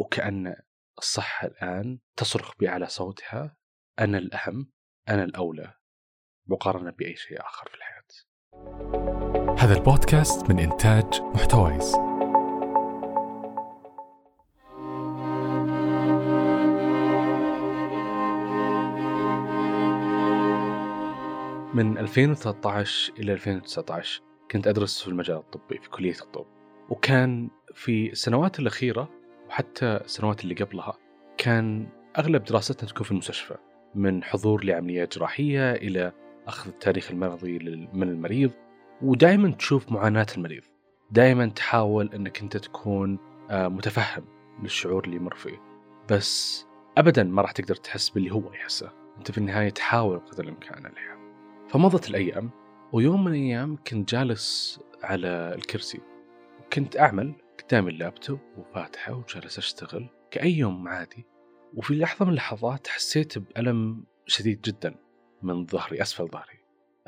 وكأن الصحة الآن تصرخ بأعلى صوتها أنا الأهم أنا الأولى مقارنة بأي شيء آخر في الحياة. هذا البودكاست من إنتاج محتويس. من 2013 إلى 2019 كنت أدرس في المجال الطبي في كلية الطب وكان في السنوات الأخيرة وحتى السنوات اللي قبلها كان أغلب دراستنا تكون في المستشفى من حضور لعمليات جراحية إلى أخذ التاريخ المرضي من المريض ودائما تشوف معاناة المريض. دائما تحاول أنك أنت تكون آه، متفهم للشعور اللي يمر فيه. بس أبدا ما راح تقدر تحس باللي هو يحسه. أنت في النهاية تحاول قدر الإمكان عليها فمضت الأيام ويوم من الأيام كنت جالس على الكرسي. وكنت أعمل قدامي اللابتوب وفاتحه وجالس أشتغل كأي يوم عادي. وفي لحظة من اللحظات حسيت بألم شديد جدا من ظهري أسفل ظهري.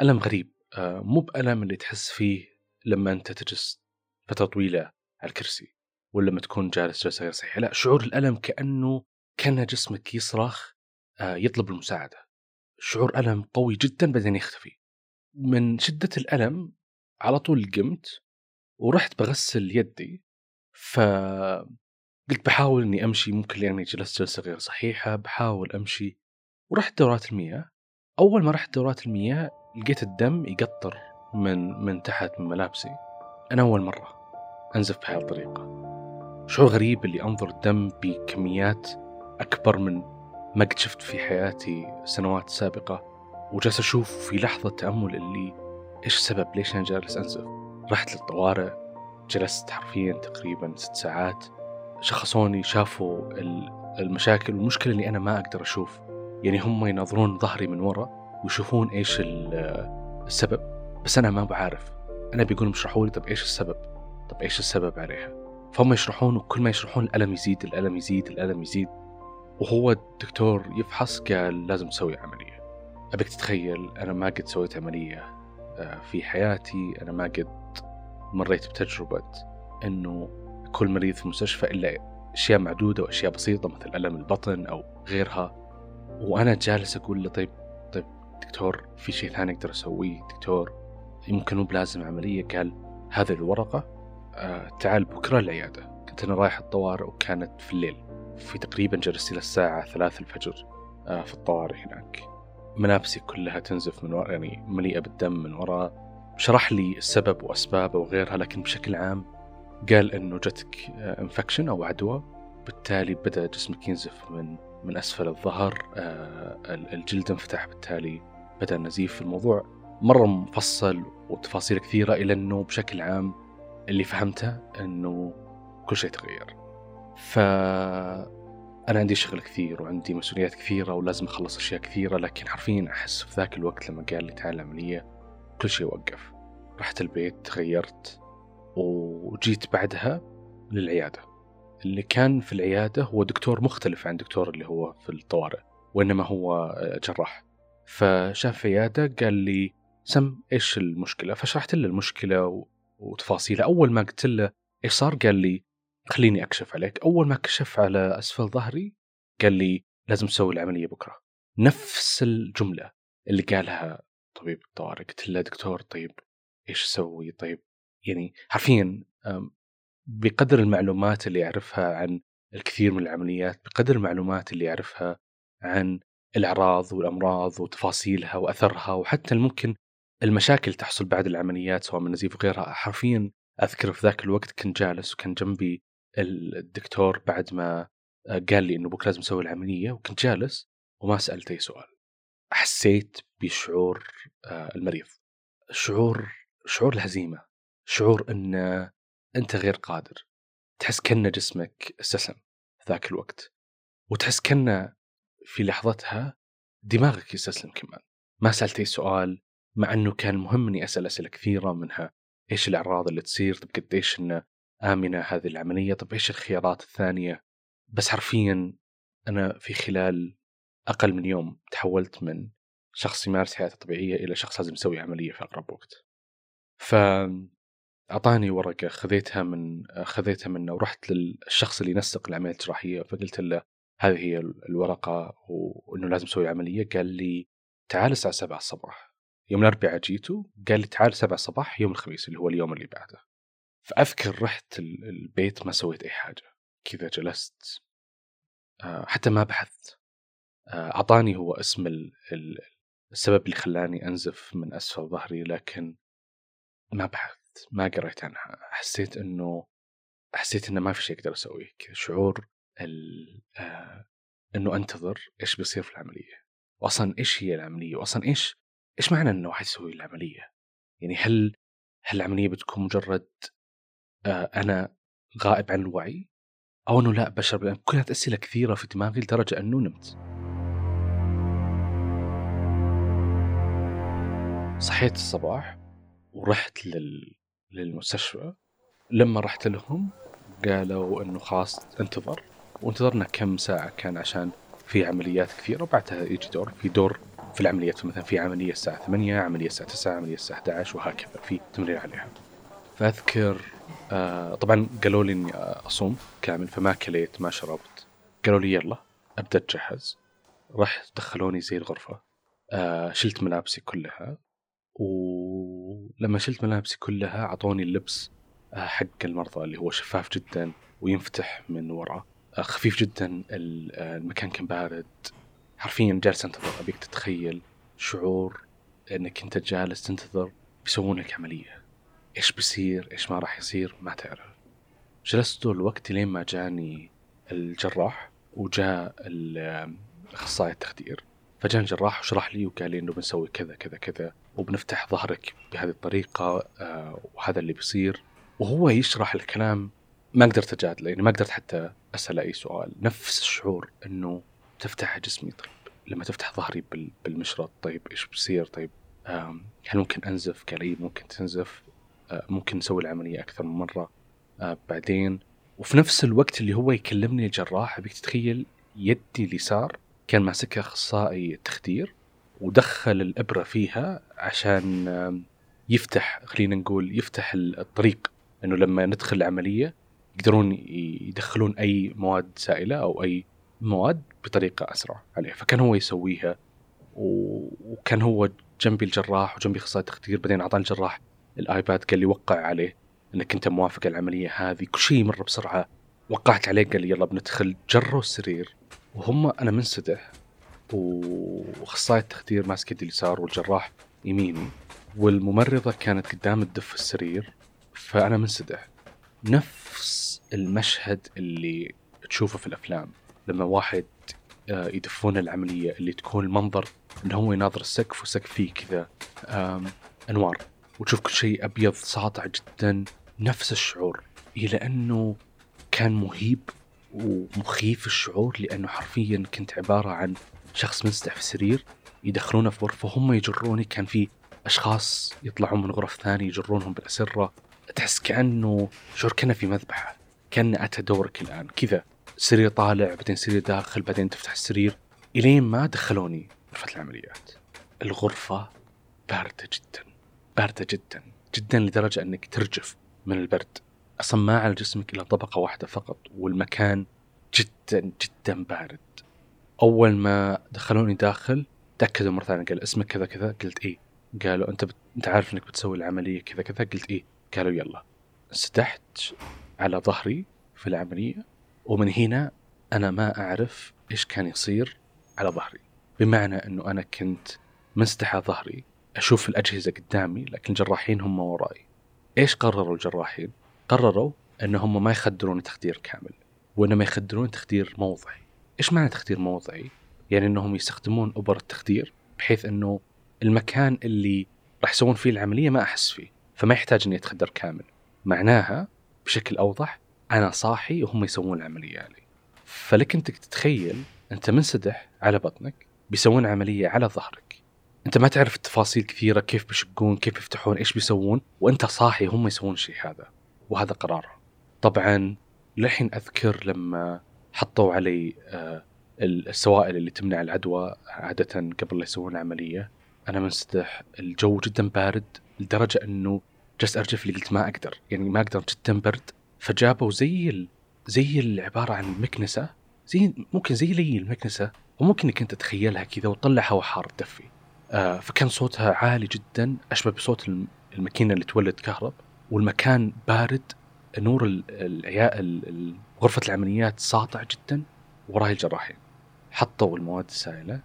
ألم غريب آه، مو بألم اللي تحس فيه لما أنت تجلس فترة طويلة على الكرسي ولا لما تكون جالس جلسة غير صحيحة. لا شعور الألم كأنه كان جسمك يصرخ آه، يطلب المساعدة. شعور ألم قوي جدا بعدين يختفي. من شدة الألم على طول قمت ورحت بغسل يدي ف قلت بحاول إني أمشي ممكن لأني جلست جلسة غير صحيحة بحاول أمشي. ورحت دورات المياه. أول ما رحت دورات المياه لقيت الدم يقطر من من تحت من ملابسي. أنا أول مرة أنزف بهذه الطريقة. شعور غريب اللي أنظر الدم بكميات أكبر من ما قد شفت في حياتي سنوات سابقة. وجالس أشوف في لحظة تأمل اللي إيش السبب؟ ليش أنا جالس أنزف؟ رحت للطوارئ. جلست حرفيا تقريبا ست ساعات. شخصوني شافوا المشاكل والمشكلة اللي أنا ما أقدر أشوف. يعني هم ينظرون ظهري من ورا ويشوفون إيش السبب بس أنا ما بعرف. أنا بيقولوا يشرحوا لي طب إيش السبب؟ طب إيش السبب عليها؟ فهم يشرحون وكل ما يشرحون الألم يزيد الألم يزيد الألم يزيد. وهو الدكتور يفحص قال لازم تسوي عملية. أبيك تتخيل أنا ما قد سويت عملية آه، في حياتي. أنا ما قد مريت بتجربة أنه كل مريض في المستشفى إلا أشياء معدودة وأشياء بسيطة مثل ألم البطن أو غيرها. وأنا جالس أقول له طيب طيب دكتور في شيء ثاني أقدر أسويه؟ دكتور يمكن مو بلازم عملية. قال هذه الورقة آه تعال بكرة العيادة. كنت أنا رايح الطوارئ وكانت في الليل في تقريبا جلست إلى الساعة ثلاث الفجر آه في الطوارئ هناك. ملابسي كلها تنزف من وراء يعني مليئة بالدم من وراء. شرح لي السبب وأسبابه وغيرها لكن بشكل عام قال انه جتك infection أو عدوى بالتالي بدأ جسمك ينزف من من أسفل الظهر آه، الجلد انفتح بالتالي بدأ النزيف الموضوع. مرة مفصل وتفاصيل كثيرة إلى إنه بشكل عام اللي فهمته إنه كل شيء تغير. ف أنا عندي شغل كثير وعندي مسؤوليات كثيرة ولازم أخلص أشياء كثيرة لكن حرفيا أحس في ذاك الوقت لما قال لي تعال العملية كل شيء وقف. رحت البيت تغيرت وجيت بعدها للعيادة. اللي كان في العيادة هو دكتور مختلف عن دكتور اللي هو في الطوارئ وإنما هو جراح. فشاف عيادة قال لي سم إيش المشكلة؟ فشرحت له المشكلة وتفاصيلها أول ما قلت له إيش صار قال لي خليني أكشف عليك. أول ما كشف على أسفل ظهري قال لي لازم تسوي العملية بكرة. نفس الجملة اللي قالها طبيب الطوارئ قلت له دكتور طيب إيش أسوي؟ طيب يعني حرفيا بقدر المعلومات اللي يعرفها عن الكثير من العمليات بقدر المعلومات اللي يعرفها عن الأعراض والأمراض وتفاصيلها وأثرها وحتى ممكن المشاكل تحصل بعد العمليات سواء من نزيف وغيرها حرفيا أذكر في ذاك الوقت كنت جالس وكان جنبي الدكتور بعد ما قال لي إنه بكرة لازم أسوي العملية وكنت جالس وما سألت أي سؤال. حسيت بشعور آه، المريض. شعور شعور الهزيمة. شعور إن أنت غير قادر. تحس كأن جسمك استسلم ذاك الوقت. وتحس كأن في لحظتها دماغك يستسلم كمان. ما سألت أي سؤال مع أنه كان مهم أني أسأل أسئلة كثيرة منها. إيش الأعراض اللي تصير؟ طب قديش إن آمنة هذه العملية؟ طب إيش الخيارات الثانية؟ بس حرفيا أنا في خلال أقل من يوم تحولت من شخص يمارس حياته طبيعية إلى شخص لازم يسوي عملية في أقرب وقت. ف أعطاني ورقة خذيتها من خذيتها منه ورحت للشخص اللي ينسق العملية الجراحية فقلت له هذه هي الورقة وإنه لازم أسوي عملية. قال لي تعال الساعة 7 الصباح. يوم الأربعاء جيتوا قال لي تعال 7 الصباح يوم الخميس اللي هو اليوم اللي بعده. فأذكر رحت البيت ما سويت أي حاجة. كذا جلست. آه، حتى ما بحثت. آه، أعطاني هو اسم السبب اللي خلاني أنزف من أسفل ظهري لكن ما بحثت ما قريت عنها. حسيت إنه حسيت إنه ما في شيء أقدر أسويه. كذا شعور آه إنه أنتظر إيش بيصير في العملية. واصلا إيش هي العملية؟ واصلا إيش إيش معنى إنه واحد يسوي العملية؟ يعني هل هل العملية بتكون مجرد آه أنا غائب عن الوعي؟ أو إنه لا بشر كلها أسئلة كثيرة في دماغي لدرجة إنه نمت. صحيت الصباح ورحت لل... للمستشفى. لما رحت لهم قالوا إنه خلاص انتظر وانتظرنا كم ساعة كان عشان في عمليات كثيرة. وبعدها يجي دور في دور في العمليات مثلا في عملية الساعة 8 عملية الساعة 9 عملية الساعة 11 وهكذا في تمرير عليها. فأذكر آه طبعا قالوا لي إني أصوم كامل فما كليت ما شربت. قالوا لي يلا أبدأ أتجهز. رحت دخلوني زي الغرفة. آه شلت ملابسي كلها. ولما شلت ملابسي كلها أعطوني اللبس آه، حق المرضى اللي هو شفاف جدا وينفتح من وراء آه، خفيف جدا آه، المكان كان بارد. حرفيا جالس أنتظر أبيك تتخيل شعور إنك أنت جالس تنتظر بيسوون لك عملية. إيش بيصير؟ إيش ما راح يصير؟ ما تعرف. جلست طول الوقت لين ما جاني الجراح وجاء أخصائي التخدير. فجاء الجراح وشرح لي وقال لي إنه بنسوي كذا كذا كذا وبنفتح ظهرك بهذه الطريقة آه وهذا اللي بيصير. وهو يشرح الكلام ما قدرت أجادله يعني ما قدرت حتى أسأل أي سؤال. نفس الشعور إنه تفتح جسمي. طيب لما تفتح ظهري بالمشرط طيب إيش بيصير؟ طيب هل ممكن أنزف؟ قال اي ممكن تنزف. آه ممكن نسوي العملية أكثر من مرة. آه بعدين وفي نفس الوقت اللي هو يكلمني الجراح ابيك تتخيل يدي اليسار كان ماسكها أخصائي تخدير ودخل الإبرة فيها عشان يفتح خلينا نقول يفتح الطريق إنه لما ندخل العملية يقدرون يدخلون أي مواد سائلة أو أي مواد بطريقة أسرع عليه فكان هو يسويها وكان هو جنبي الجراح وجنبي أخصائي تخدير بعدين اعطاني الجراح الآيباد قال لي وقع عليه إنك أنت موافق العملية هذه. كل شيء مره بسرعة. وقعت عليه قال لي يلا بندخل جروا السرير وهم أنا منسدح. وأخصائي التخدير ماسك يدي اليسار والجراح يميني. والممرضة كانت قدام الدف السرير فأنا منسدح. نفس المشهد اللي تشوفه في الأفلام لما واحد آه، يدفون العملية اللي تكون المنظر إنه هو يناظر السقف والسقف فيه كذا أنوار. وتشوف كل شيء أبيض ساطع جدا نفس الشعور. إلى أنه كان مهيب ومخيف الشعور لأنه حرفيا كنت عبارة عن شخص منسدح في سرير يدخلونه في غرفة هم يجروني كان في أشخاص يطلعون من غرف ثانية يجرونهم بالأسرة. تحس كأنه شعور كأنه في مذبحة كان أتى دورك الآن. كذا سرير طالع بعدين سرير داخل بعدين تفتح السرير. إلين ما دخلوني غرفة العمليات. الغرفة باردة جدا باردة جدا جدا لدرجة أنك ترجف من البرد. أصلا ما على جسمك إلا طبقة واحدة فقط والمكان جدا جدا بارد. أول ما دخلوني داخل تأكدوا مرة ثانية قال اسمك كذا كذا قلت إيه. قالوا أنت بت... أنت عارف إنك بتسوي العملية كذا كذا قلت إيه. قالوا يلا. انسدحت على ظهري في العملية ومن هنا أنا ما أعرف إيش كان يصير على ظهري. بمعنى إنه أنا كنت منسدح على ظهري أشوف الأجهزة قدامي لكن الجراحين هم وراي. إيش قرروا الجراحين؟ قرروا انهم ما يخدرون تخدير كامل وإنما يخدرون تخدير موضعي. إيش معنى تخدير موضعي؟ يعني إنهم يستخدمون أبر التخدير بحيث إنه المكان اللي راح يسوون فيه العملية ما أحس فيه فما يحتاج اني اتخدر كامل. معناها بشكل أوضح أنا صاحي وهم يسوون العملية علي فلك أنت تتخيل أنت منسدح على بطنك بيسوون عملية على ظهرك. أنت ما تعرف التفاصيل كثيرة كيف بيشقون كيف يفتحون إيش بيسوون وأنت صاحي هم يسوون الشيء هذا. وهذا قرارهم طبعا للحين أذكر لما حطوا علي آه، السوائل اللي تمنع العدوى عادة قبل لا يسوون العملية أنا منسدح الجو جدا بارد لدرجة إنه جلست أرجف اللي قلت ما أقدر. يعني ما أقدر جدا برد. فجابوا زي. زي اللي عباره عن المكنسه زي ممكن زي لي المكنسة وممكن إنك أنت تتخيلها كذا وتطلع هواء حار تدفي آه فكان صوتها عالي جدا أشبه بصوت الم- الماكينة اللي تولد كهرب. والمكان بارد نور ال- العيا ال- ال- غرفة العمليات ساطع جدا وراي الجراحين. حطوا المواد السائلة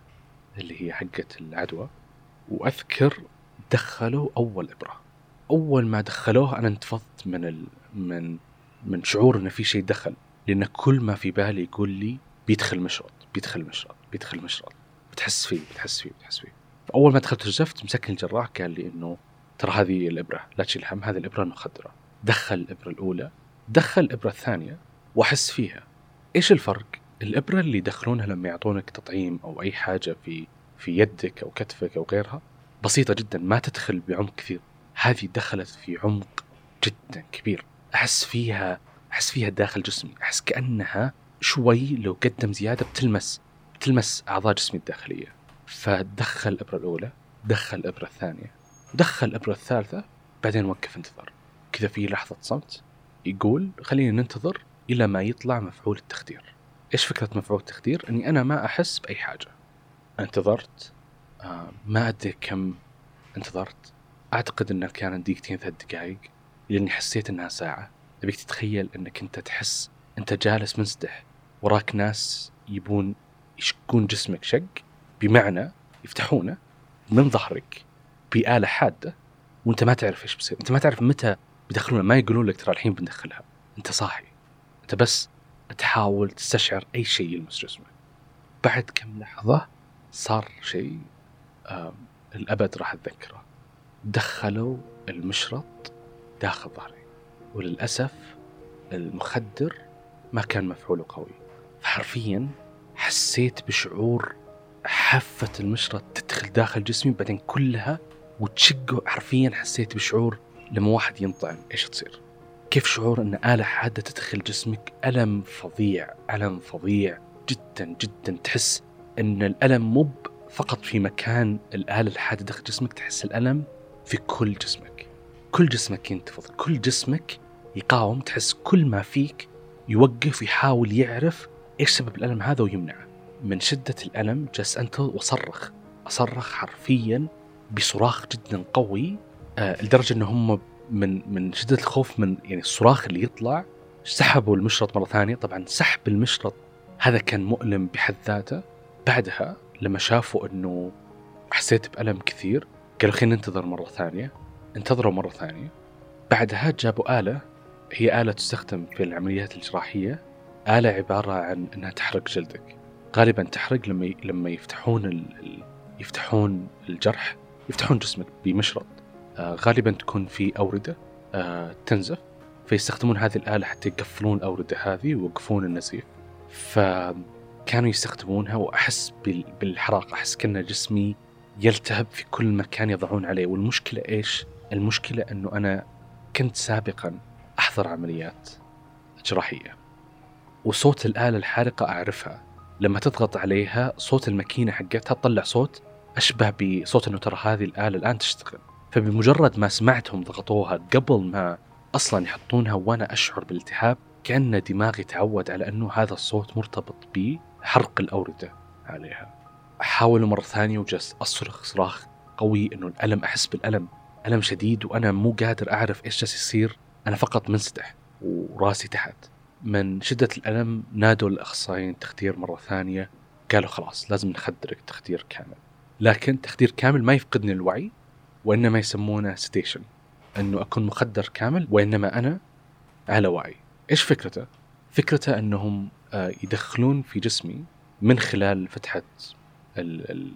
اللي هي حقة العدوى وأذكر دخلوا أول إبرة. أول ما دخلوها أنا انتفضت من ال... من من شعور إن في شيء دخل لأن كل ما في بالي يقول لي بيدخل مشرط بيدخل مشرط بيدخل مشرط. بتحس فيه بتحس فيه بتحس فيه. فأول ما دخلت الزفت مسكني الجراح قال لي إنه ترى هذه الإبرة لا تشيل هم هذه الإبرة المخدره دخل الإبرة الأولى دخل الإبرة الثانية واحس فيها. إيش الفرق؟ الإبرة اللي يدخلونها لما يعطونك تطعيم أو أي حاجة في في يدك أو كتفك أو غيرها بسيطة جدا ما تدخل بعمق كثير. هذه دخلت في عمق جدا كبير. أحس فيها أحس فيها داخل جسمي. أحس كأنها شوي لو قدم زيادة بتلمس بتلمس أعضاء جسمي الداخلية. فدخل الإبرة الأولى دخل الإبرة الثانية. دخل الابره الثالثة بعدين وقف انتظار. كذا في لحظة صمت يقول خلينا ننتظر إلى ما يطلع مفعول التخدير. إيش فكرة مفعول التخدير؟ إني أنا ما أحس بأي حاجة. انتظرت آه ما أدري كم انتظرت. أعتقد انها كانت دقيقتين ثلاث دقائق لأني حسيت إنها ساعة. ابيك تتخيل إنك أنت تحس أنت جالس منسدح وراك ناس يبون يشقون جسمك شق بمعنى يفتحونه من ظهرك. بآلة حادة. وأنت ما تعرف إيش بيصير، أنت ما تعرف متى بيدخلونها ما يقولون لك ترى الحين بندخلها، أنت صاحي. أنت بس تحاول تستشعر أي شيء يلمس جسمك. بعد كم لحظة صار شيء آم، الأبد راح أتذكره. دخلوا المشرط داخل ظهري. وللأسف المخدر ما كان مفعوله قوي. فحرفيا حسيت بشعور حافة المشرط تدخل داخل جسمي. بعدين كلها وتشقه حرفيا حسيت بشعور لما واحد ينطعن إيش تصير؟ كيف شعور إن آلة حادة تدخل جسمك؟ ألم فظيع ألم فظيع. جدا جدا تحس إن الألم مو فقط في مكان الآلة الحادة داخل جسمك تحس الألم في كل جسمك. كل جسمك ينتفض كل جسمك يقاوم تحس كل ما فيك يوقف ويحاول يعرف إيش سبب الألم هذا ويمنعه. من شدة الألم جلست انتظر وأصرخ أصرخ حرفيا بصراخ جدا قوي آه لدرجة ان هم من من شدة الخوف من يعني الصراخ اللي يطلع سحبوا المشرط مرة ثانية. طبعا سحب المشرط هذا كان مؤلم بحد ذاته. بعدها لما شافوا إنه حسيت بألم كثير قالوا خلينا ننتظر مرة ثانية. انتظروا مرة ثانية. بعدها جابوا آلة هي آلة تستخدم في العمليات الجراحية. آلة عبارة عن أنها تحرق جلدك. غالبا تحرق لما. لما يفتحون. ال- يفتحون الجرح. يفتحون جسمك بمشرط آه غالبا تكون في أوردة آه تنزف فيستخدمون هذه الآلة حتى يقفلون الأوردة هذه ويوقفون النزيف فكانوا يستخدمونها وأحس بال... بالحراق أحس كأن جسمي يلتهب في كل مكان يضعون عليه. والمشكلة إيش؟ المشكلة أنه أنا كنت سابقا أحضر عمليات جراحية وصوت الآلة الحارقة أعرفها. لما تضغط عليها صوت الماكينة حقتها تطلع صوت أشبه بصوت أنه ترى هذه الآلة الآن تشتغل. فبمجرد ما سمعتهم ضغطوها قبل ما أصلا يحطونها وأنا أشعر بالالتهاب كأن دماغي تعود على أنه هذا الصوت مرتبط بحرق الأوردة عليها. أحاول مرة ثانية وجلست أصرخ صراخ قوي أنه الألم أحس بالألم ألم شديد وأنا مو قادر أعرف إيش جالس يصير. أنا فقط منسدح وراسي تحت. من شدة الألم نادوا الأخصائيين التخدير مرة ثانية. قالوا خلاص لازم نخدرك تخدير كامل. لكن تخدير كامل ما يفقدني الوعي وإنما يسمونه ستيشن أنه أكون مخدر كامل وإنما أنا على وعي إيش فكرته؟ فكرته أنهم آه، يدخلون في جسمي من خلال ال-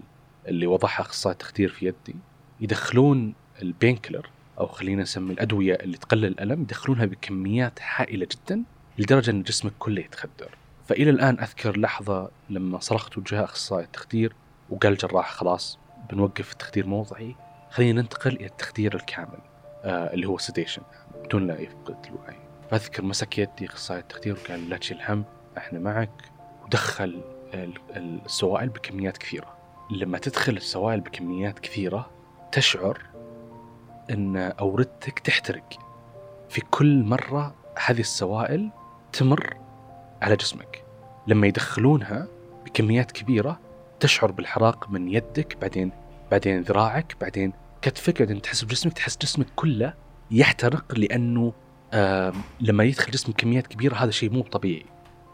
اللي وضعها أخصائي التخدير في يدي يدخلون ال pain killer أو خلينا نسمي الأدوية اللي تقلل الألم يدخلونها بكميات هائله جدا لدرجة إن جسمك كله يتخدر. فإلى الآن أذكر لحظة لما صرخت وجاء أخصائي التخدير وقال الجراح خلاص بنوقف التخدير موضعي خلينا ننتقل إلى التخدير الكامل آه اللي هو sedation بدون لا يفقد الوعي. فأذكر مسك يدي أخصائي التخدير وقال لا تشيل هم إحنا معك ودخل ال- ال- السوائل بكميات كثيرة. لما تدخل السوائل بكميات كثيرة تشعر إن اوردتك تحترق في كل مرة هذه السوائل تمر على جسمك لما يدخلونها بكميات كبيرة تشعر بالحراق من يدك بعدين بعدين ذراعك بعدين كتفك بعدين تحس بجسمك تحس جسمك كله يحترق لأنه آه لما يدخل جسمك كميات كبيرة هذا شيء مو طبيعي.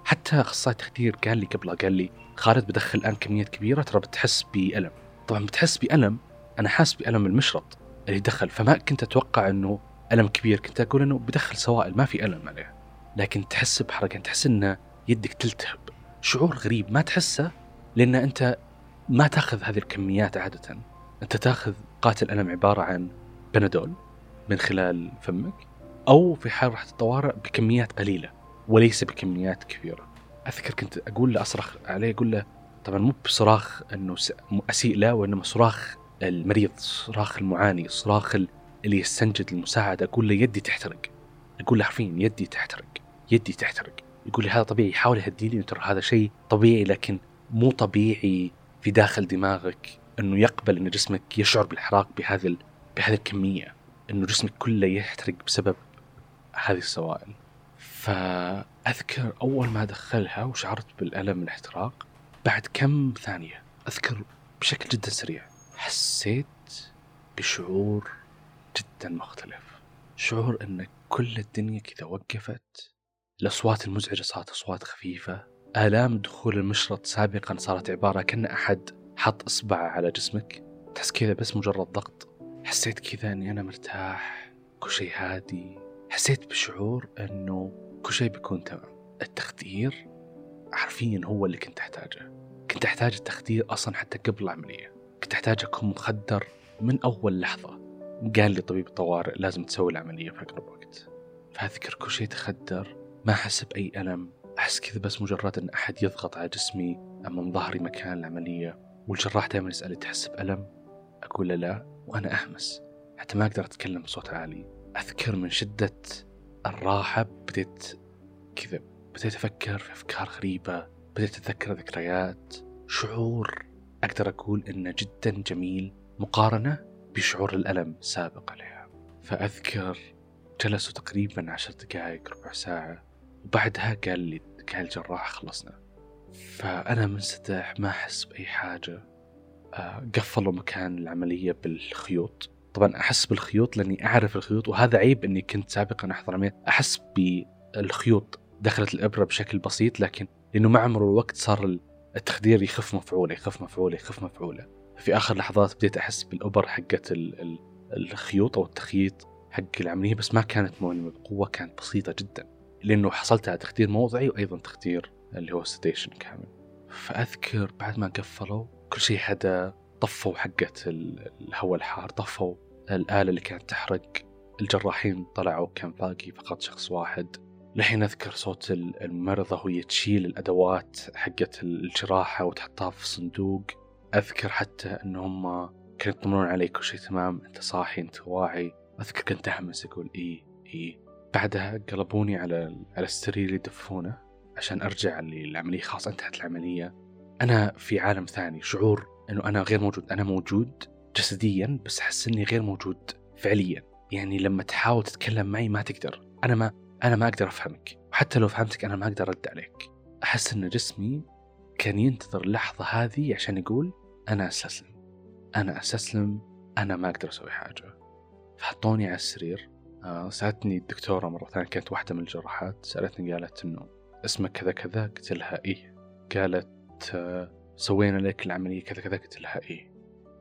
حتى أخصائي تخدير قال لي قبلها قال لي خالد بدخل الآن كميات كبيرة ترى بتحس بألم. طبعا بتحس بألم أنا حاس بألم المشرط اللي دخل فما كنت أتوقع إنه ألم كبير. كنت أقول إنه بدخل سوائل ما في ألم عليه. لكن تحس يعني تحس إن يدك تلتهب. شعور غريب ما تحسه لأن أنت ما تأخذ هذه الكميات عادة. أنت تأخذ قاتل ألم عبارة عن بنادول من خلال فمك أو في حاله الطوارئ بكميات قليلة وليس بكميات كبيرة. أذكر كنت أقول له أصرخ عليه أقول له طبعا مو بصراخ إنه أسيء له وإنما صراخ المريض صراخ المعاني صراخ اللي يستنجد المساعدة. أقول له يدي تحترق. أقول له حرفيا يدي تحترق يدي تحترق. يقول لي هذا طبيعي يحاول يهديني ترى هذا شيء طبيعي لكن مو طبيعي في داخل دماغك إنه يقبل إن جسمك يشعر بالاحراق بهذه بهذه الكمية إنه جسمك كله يحترق بسبب هذه السوائل. فأذكر أول ما دخلها وشعرت بالألم الاحتراق بعد كم ثانية أذكر بشكل جدا سريع حسيت بشعور جدا مختلف. شعور إن كل الدنيا كذا وقفت الأصوات المزعجة صارت أصوات خفيفة آلام دخول المشرط سابقا صارت عبارة كأن أحد حط إصبعه على جسمك. تحس كذا بس مجرد ضغط. حسيت كذا إني أنا مرتاح. كل شيء هادي. حسيت بشعور إنه كل شيء بيكون تمام. التخدير حرفيا هو اللي كنت أحتاجه. كنت أحتاج التخدير أصلا حتى قبل العملية. كنت أحتاج أكون مخدر من أول لحظة. قال لي طبيب الطوارئ لازم تسوي العملية في أقرب وقت. فأذكر كل شيء تخدر. ما أحس بأي ألم. أحس كذا بس مجرد أن أحد يضغط على جسمي أمام ظهري مكان العملية والجراح دائما يسالي تحس بألم؟ أقول له لا وأنا أهمس. حتى ما أقدر أتكلم بصوت عالي. أذكر من شدة الراحة بديت كذا بديت أفكر في أفكار غريبة بديت أتذكر ذكريات شعور أقدر أقول إنه جدا جميل مقارنة بشعور الألم السابق عليها. فأذكر جلسوا تقريبا عشر دقائق ربع ساعة وبعدها قال لي قال الجراح خلصنا. فأنا منسدح ما أحس بأي حاجة. آه، قفلوا مكان العملية بالخيوط. طبعا أحس بالخيوط لأني أعرف الخيوط وهذا عيب أني كنت سابقا أحضر عملية. أحس بالخيوط دخلت الإبرة بشكل بسيط لكن لأنه مع مرور الوقت صار التخدير يخف مفعوله يخف مفعوله يخف مفعوله. في آخر لحظات بديت أحس بالأبر حقت الخيوط أو التخييط حق العملية بس ما كانت مؤلمة بقوة كانت بسيطة جدا. لأنه حصلت على تخدير موضعي وأيضا تخدير اللي هو ستيشن كامل. فأذكر بعد ما قفلوا كل شيء هدى طفوا حقة الهواء الحار طفوا الآلة اللي كانت تحرق. الجراحين طلعوا كان باقي فقط شخص واحد. لحين أذكر صوت الممرضة وهي تشيل الأدوات حقة الجراحة وتحطها في صندوق. أذكر حتى أن هم كانوا يطمنون علي كل شيء تمام أنت صاحي أنت واعي. أذكر كنت أحمس أقول إيه إيه. بعدها قلبوني على على السرير اللي يدفونه عشان أرجع للعملية خلاص انتهت العملية. أنا في عالم ثاني شعور إنه أنا غير موجود. أنا موجود جسديا بس أحس إني غير موجود فعليا. يعني لما تحاول تتكلم معي ما تقدر. أنا ما أنا ما أقدر أفهمك. وحتى لو فهمتك أنا ما أقدر أرد عليك. أحس إن جسمي كان ينتظر اللحظة هذه عشان يقول أنا أستسلم. أنا أستسلم. أنا ما أقدر أسوي حاجة. فحطوني على السرير. آه، سالتني الدكتورة مرة ثانية كانت واحدة من الجراحات سألتني قالت إنه اسمك كذا كذا قلت لها إيه. قالت آه، سوينا لك العملية كذا كذا قلت لها إيه.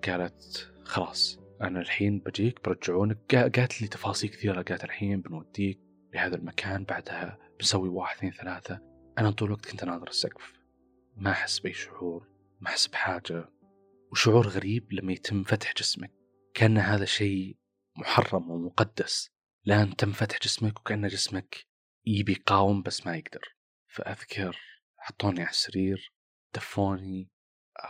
قالت خلاص أنا الحين بجيك برجعونك. قالت لي تفاصيل كثيرة قالت الحين بنوديك لهذا المكان بعدها بنسوي واحد اثنين ثلاثة. أنا طول الوقت كنت أناظر السقف ما أحس بأي شعور ما أحس بحاجة وشعور غريب لما يتم فتح جسمك. كأن هذا شيء محرم ومقدس. الآن تم فتح جسمك وكأن جسمك يبي يقاوم بس ما يقدر. فأذكر حطوني على السرير دفوني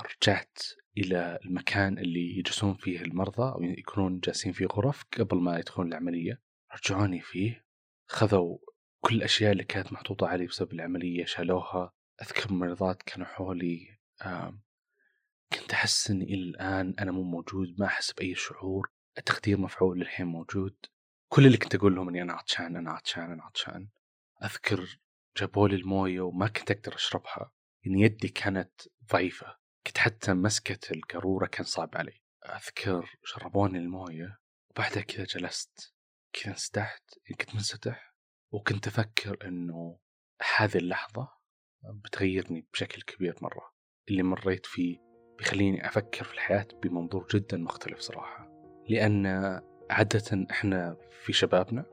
رجعت إلى المكان اللي يجلسون فيه المرضى أو يكونون جالسين في غرف قبل ما يدخلون العملية. رجعوني فيه خذوا كل الأشياء اللي كانت محطوطة علي بسبب العملية شالوها. أذكر الممرضات كانوا حولي كنت أحس إني إلى الآن أنا مو موجود ما أحس بأي شعور. التخدير مفعول للحين موجود. كل اللي كنت أقول لهم اني أنا عطشان أنا عطشان أنا عطشان أذكر جابوا لي الموية وما كنت أقدر أشربها يعني يدي كانت ضعيفة كنت حتى مسكة القارورة كان صعب علي. أذكر شربوني الموية وبعدها كذا جلست كذا انسدحت كنت منسدح وكنت أفكر إنه هذه اللحظة بتغيرني بشكل كبير مرة. اللي مريت فيه بيخليني أفكر في الحياة بمنظور جدا مختلف صراحة لأن عادة إحنا في شبابنا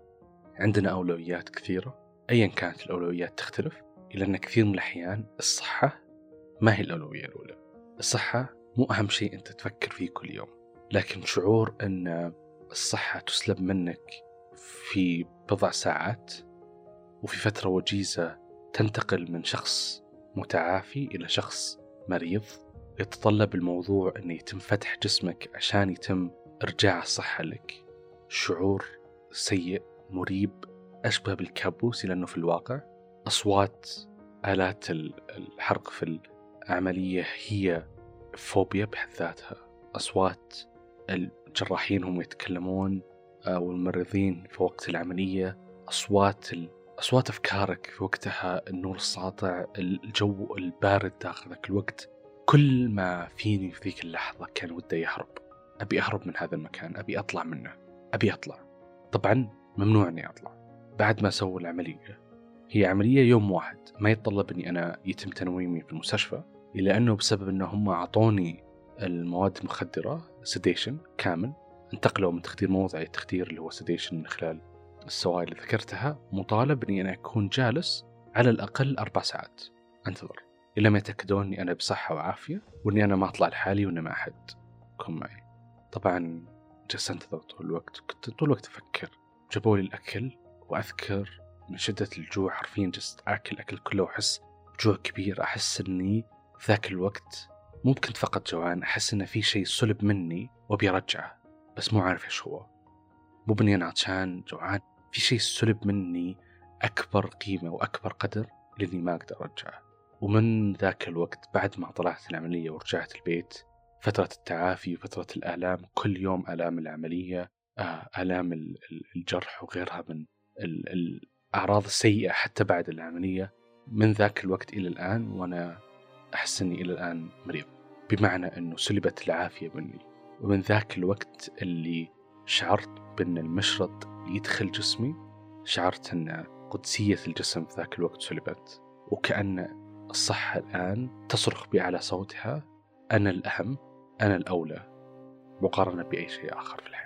عندنا أولويات كثيرة ايا كانت الأولويات تختلف الا أن كثير من الأحيان الصحة ما هي الأولوية الأولى. الصحة مو أهم شيء أنت تفكر فيه كل يوم لكن شعور أن الصحة تسلب منك في بضع ساعات وفي فترة وجيزة تنتقل من شخص متعافي إلى شخص مريض يتطلب الموضوع أن يتم فتح جسمك عشان يتم إرجاع الصحة لك. شعور سيء مريب أشبه بالكابوس لأنه في الواقع. أصوات آلات الحرق في العملية هي فوبيا بحد ذاتها. أصوات الجراحين هم يتكلمون أو الممرضين في وقت العملية. أصوات أصوات أفكارك في وقتها النور الساطع الجو البارد داخل ذاك الوقت كل ما فيني في ذيك اللحظة كان ودي يهرب أبي أهرب من هذا المكان أبي أطلع منه. أبي أطلع. طبعا ممنوع أني أطلع. بعد ما سووا العملية هي عملية يوم واحد. ما يتطلب أني أنا يتم تنويمي في المستشفى إلا أنه بسبب أنه هم أعطوني المواد المخدرة sedation كامل. انتقلوا من تخدير موضعي التخدير اللي هو sedation من خلال السوائل اللي ذكرتها. مطالب إني أنا أكون جالس على الأقل أربع ساعات. أنتظر. إلا ما يتأكدون إني أنا بصحة وعافية وإني أنا ما أطلع لحالي وان ما أحد. يكون معي. طبعا جلست انتظر طول الوقت. كنت طول الوقت أفكر. جابوا لي الأكل وأذكر من شدة الجوع حرفيا جلست آكل أكل كله وأحس بجوع كبير. أحس إني في ذاك الوقت مو كنت فقط جوعان. أحس إن في شيء سلب مني وأبي أرجعه. بس مو عارف إيش هو. مو بني أنا عطشان جوعان. في شيء سلب مني أكبر قيمة وأكبر قدر لأني ما أقدر أرجعه. ومن ذاك الوقت بعد ما طلعت العملية ورجعت البيت فترة التعافي وفترة الآلام كل يوم آلام العملية آه، آلام الجرح وغيرها من الأعراض السيئة حتى بعد العملية. من ذاك الوقت إلى الآن وأنا أحس أني إلى الآن مريض. بمعنى أنه سلبت العافية مني. ومن ذاك الوقت اللي شعرت بأن المشرط يدخل جسمي شعرت أن قدسية الجسم في ذاك الوقت سلبت. وكأن الصحة الآن تصرخ بأعلى صوتها أنا الأهم. أنا الأولى مقارنة بأي شيء آخر في الحياة.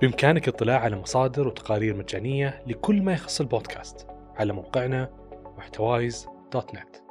بإمكانك الاطلاع على مصادر وتقارير مجانية لكل ما يخص البودكاست على موقعنا محتوايز دوت نت.